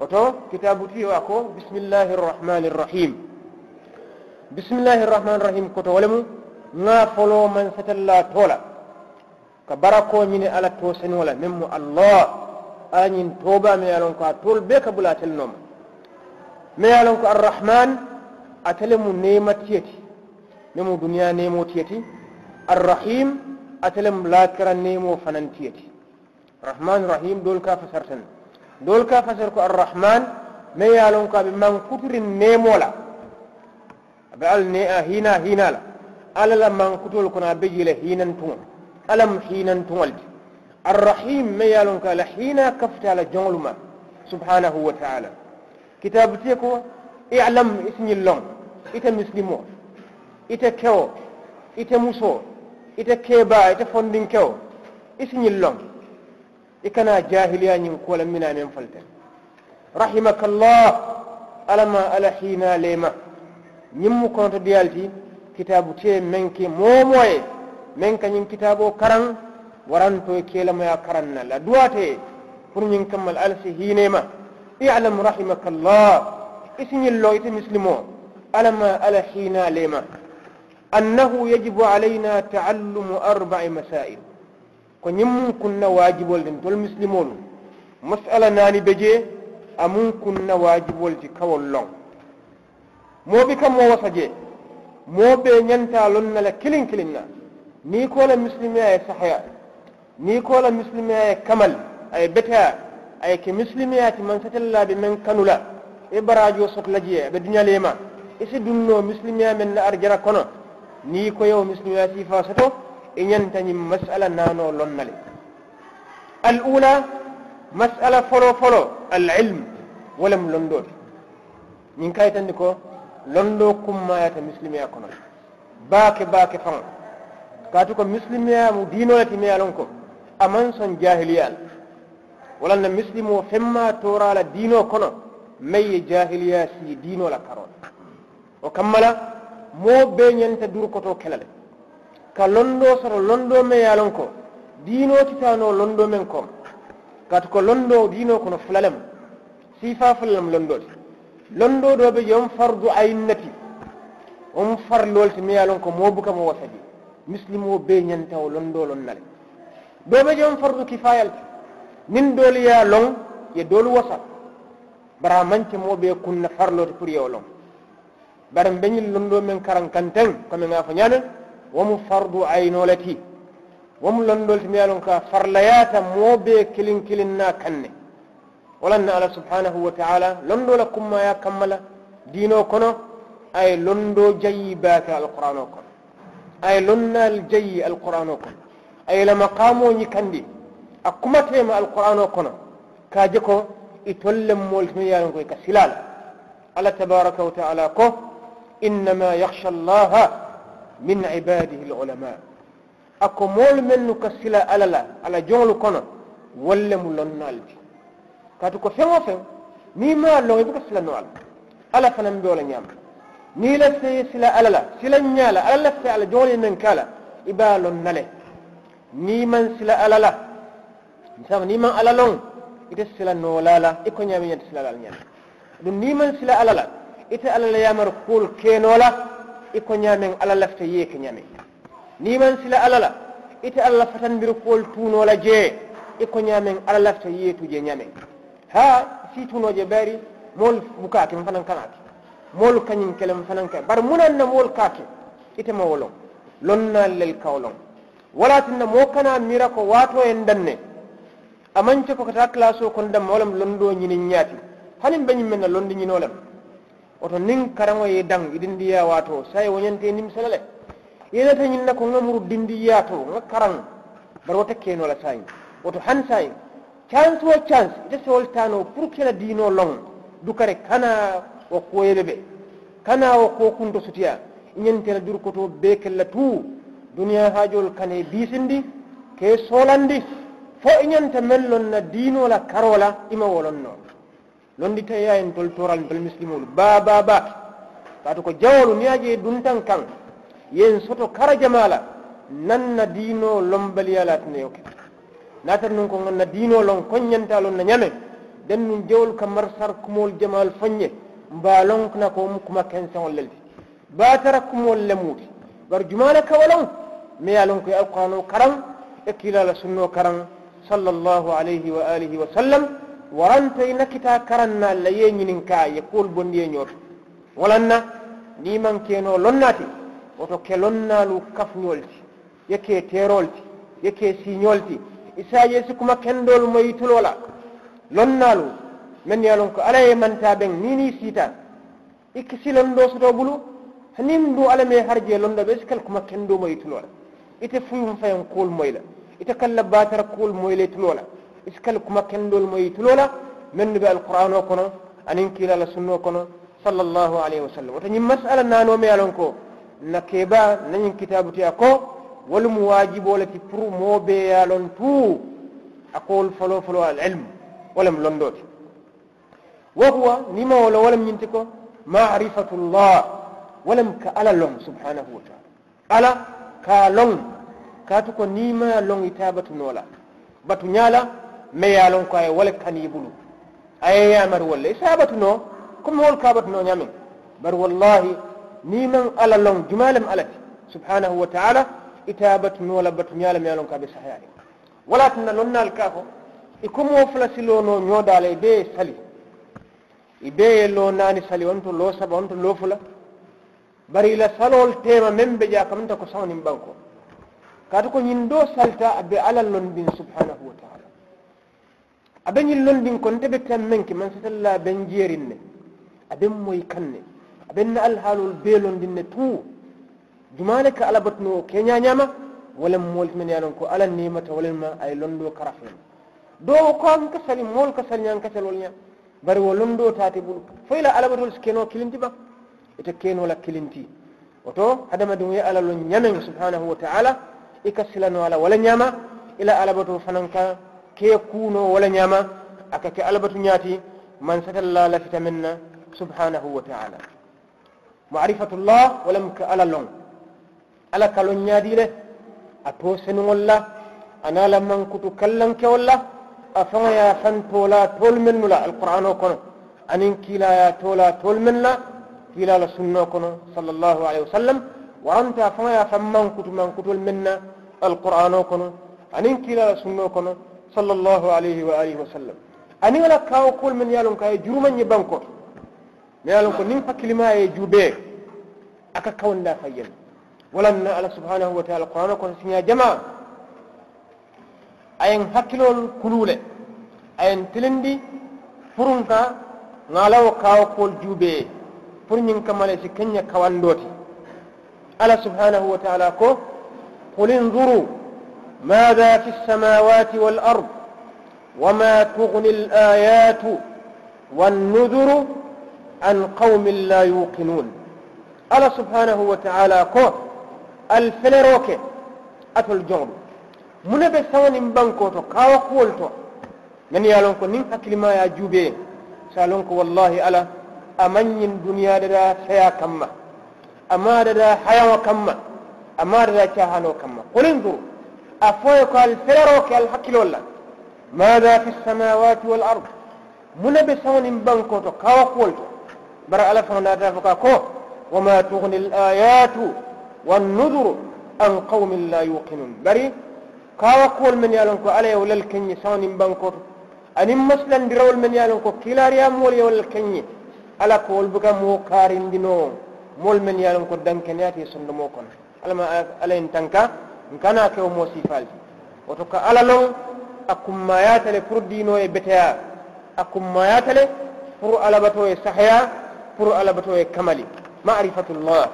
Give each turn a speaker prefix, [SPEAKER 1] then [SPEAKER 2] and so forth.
[SPEAKER 1] oto kitabu ti o ako bismillahi rrahmani rrahim bismillahi rrahmani rrahim koto wolemu ŋa folo man satalla tola ka barako ñini ala to senola men mo allah añin toba me yalon ko a tol be ka bula tel noma me yalon ko arrahman atele mu nema tiyeti me mu duniya nemo tiyeti arrahim atele mu lakira nemo fanan tiyeti rahman rahim dol ka fasartan دولك فسرك الرحمن ما يعلمك بمن كتر نيمولا بعل هنا هنا لا على لمن كتر لكنا بجيل هنا تون. ألم هنا تولد الرحيم ما يعلمك لحين كفت على جنولما سبحانه وتعالى. كتابتك إعلم اسم الله إتا مسلمو. إتا كو. إتا موسو. إتا كيبا. إتا فندين كو اسم الله إكنا جاهليا ينقول منا من فلتن رحمك الله ألما ألا حين ليما نمو كنت ديالتي كتاب تي منك موموي منك نم كتابو كرن e keelamoya karanna la duwate pour ñin kammal alasi hinema i'lam rahimakallah isiñillo ite muslimo alama ala hina lema annahu yajibu alayna taallumu arba'i masail ko ñimmum kunna wajibol den tol muslimolu masala nani be je amun kunna wajibol ti kawol long moɓi kam mo wasa je moɓe ñanta lonnala kilin kilinna ni kola muslimiya e sahaya ni kola muslimiya kamal ay beta ay ke muslimiya ti man satalla be men kanula e barajo sot lajiye be dunya lema isi dunno muslimiya men na arjara kono ni ko yow muslimiya si fa soto إنين تاني مسألة نانو لنالي الأولى مسألة فلو فلو العلم ولم لندور من كاي تنكو لندو كم ما يات مسلمي أكون باك باك فان كاتوكو مسلمي أمو دينو يتي مي ألونكو أمان سن جاهليان ولن مسلمو فما تورا لدينو كنا مي جاهليا سي دينو لكارون وكمل مو بين ينتدور كتو كلالي ka londo soto londo me yalon ko diino titano londo men kom katu ko londo diino kono fulalem sifa fulalem londoti londo do be jom fardu aynnati on farlolti me yalon ko mo buka mo wasadi misilimo be ñanta o londo lonnale doɓe jom fardu kifayal min doolu ya long ye doolu wasa bara mance moɓe kunna farlote pour yewo long bara beñil londo men karan kanten komi nga fo ñamen womu fardu aynolati womu londol ti miyalon ka farlayata moɓe kilin kilin na kanne walanna ala subhanahu wa taala londola kummaya kammala diino kono ay londo jayi baake alquran o kono ay lonnal jayi alquran o kono ayla maqamo ñi kandi a kumatema alqur'an o kono kaje ko i tollem moltino yanon koy ka silal allah tabaraka wa taala ko innama yakhsha allaha min ibadihi lulama ako moolu men nu ka sila ala la ala joŋolu kono wolle mu lonnaalti kaatu ko feŋ o feŋ ni ma loŋ i buka sila no ala ala fanaŋ be wo la ñaama ni la seye sila ala la sila ñaala ala la fe ala joŋolu ye meŋ ka la i be a loŋ na le ni man sila alala misama ni man alalon ite sila nolala iko ñami ñanta sila alal ñami ɗum ni man sila alala ite alala yamar kuol kenola iko ñamen ala lafta yeeke ñame ni man sila ala la ite alla fatandir kool tuunola jee iko ñamen ala lafta yeetuje ñamen. Ha si tuunoje bari mool bukaake m fanan kanaake mool kañin kele fanan kay bar munan na mool kaake ite ma lon na lel kawolong wala tinna mo kana mira ko waato en danne amance ko kata classe o kon dam walam londo ñinin ñaati. Hanin beñimmen na londi ñinolam oto nin karaŋo ye daŋ idin diya waato saye woñante nimisala le yenata ñin na ko ŋa muru dindiyaa to ŋa karaŋ bari wota keeno la saayiŋ woto han saayiŋ chance wo chance ite sewol taano pour ke la diinoo loŋ dukare kana wo kuwoyele be kana wo kuwo kunto sutiya. Ñante la durkoto bee ke la tuu duniya haajol kane biisindi ke soolandi fo i ñanta meŋ loŋ na diinoo la karoo la ima wo loŋ noo londi taya en tol toral tol muslimol ba ba ba. Kaatu ko jawolu niyaje duntan kan. Yen soto kara jamala nanna diino lombaliyalaatine yoke. Natat nun ko gonna diino lon koññanta lon na ñame. Den nun jewol ka marsar kumol jamal fanye mbalon na ko mu kuma kensan wallalti ba tara kumol lemuti bar jumala ka walon me yalon ko alqur'ano karam e kila la sunno karam sallallahu alayhi wa alihi wa sallam. warantoyna kita karannalla ye ñininka ye kuol bondi ye ñooto walanna ni man keno lonnati woto ke lonnalu kafñol ti ye ke terol ti ye ke siñol ti isa yeesi kuma kendol moyi tulola lonnalu men ye lon ko ala ye manta ɓen nini siita i kisi londo soto bulu hanin du ala me harje londo ɓe sikal kuma kendo moyi tulola ite fuyum fayen kuol moyla ite kalla batara kuol moyle tulola iskal kuma kendol moyitulola men ɓe alquran o kono anin kilala sunno kono sallallahu alayhi wa sallam woto ñin masala nanome yalon ko na keba nañin kitabu tiya ko wolum wajibolati pour moɓe yalon tout akowol folo folo al ilm ولم لندوت وهو نما ولا ولم ينتكو معرفة الله ولم كألا لون سبحانه وتعالى ألا كالون كاتكو نيما لون إتابة نولا باتو نيالا ميا لون كاي ولا كان يبلو أي يامر ولا إسابة نو كم هو الكابة نو نيامن بر والله نيما ألا لون جمالم ألت سبحانه وتعالى إتابة نولا باتو نيالا ميا لون كابي صحيح ولكن لنا الكافو ikomo fula silono ñoodala be sali ibe lo nani sali wonto lo saba wonto lo fula bari la salol tema men be ja kamta ko sawnin banko kata ko ñin do salta abe ala londin subhanahu wa taala abe ñin londin kon tebe tan menki man satalla ben jeerinne aben moy kanne aben na alhaalol be londinne tout jumane ka alabatno keñañama wala molti men yanon ko ala nimata walenma ay londo karafen do ko an kasali nyan kasal wol nya bari wo londo tati bulu foyla alabatol skeno kilinti ba ita keno la kilinti oto hadama dum ya ala lon nyamen subhanahu wa ta'ala ikasilano ala wala nyama ila alabato fananka كي كونو ولا نياما اكا كي نياتي من سكن الله لفت منا سبحانه وتعالى معرفة الله ولم كألا لون ألا كالون نيادي له أتو سنو أنا لما كتو كلن كي والله أفن يا فن تولا تول من لا القرآن وكونو أنين كيلا يا من لا منا لا لسنو كونو صلى الله عليه وسلم وأنت أفن يا فن من كتو من كتو المنا القرآن وكونو أنين كيلا لسنو كونو صلى الله عليه وآله وسلم أني ولا كاو كل من يالون كاي جروما يبانكو يالون كو نين فكلمة يجوبي أكا كون لا فين ولن الله سبحانه وتعالى القرآن كنا سنيا جماعة kulule. Ayen tilindi furunka ngalawo kawo kol juube. Pour ñin kamale si kenya kawandoti. Ala subhanahu wa ta'ala ko قل انظروا ماذا في السماوات والأرض وما تغني الآيات والنذر عن قوم لا يوقنون؟ ألا سبحانه وتعالى كوت الفلروك أتو الجعب من بسان بانكوتو كاو قولتو من يالونكو نين ما يجوبي سالونكو والله ألا أمن الدنيا دا سيا كما. أما دا حيا كما. أما دا كما. قل انظروا أفويك الفيروك الحكي لولا. ماذا في السماوات والأرض؟ من بسون بنكوتو كاوكولتو برا ألفنا نادافقا كو وما تغني الآيات والنذر أن قوم لا يوقنون. بري كاوكول من يالنكو علي ولا الكني سون بنكوتو أن مثلا درول من يالنكو كلا ريامولي ولا الكني على قول بك موكارين دينو. مول من يالنكو دنكنياتي سندموكو على ما ألين تنكا nkana kewo mo sifalti woto ka ala lon a kummayatale pour dino e beteya a kummayatale pour alabato e sahaya pour alabato e kamali marifatullah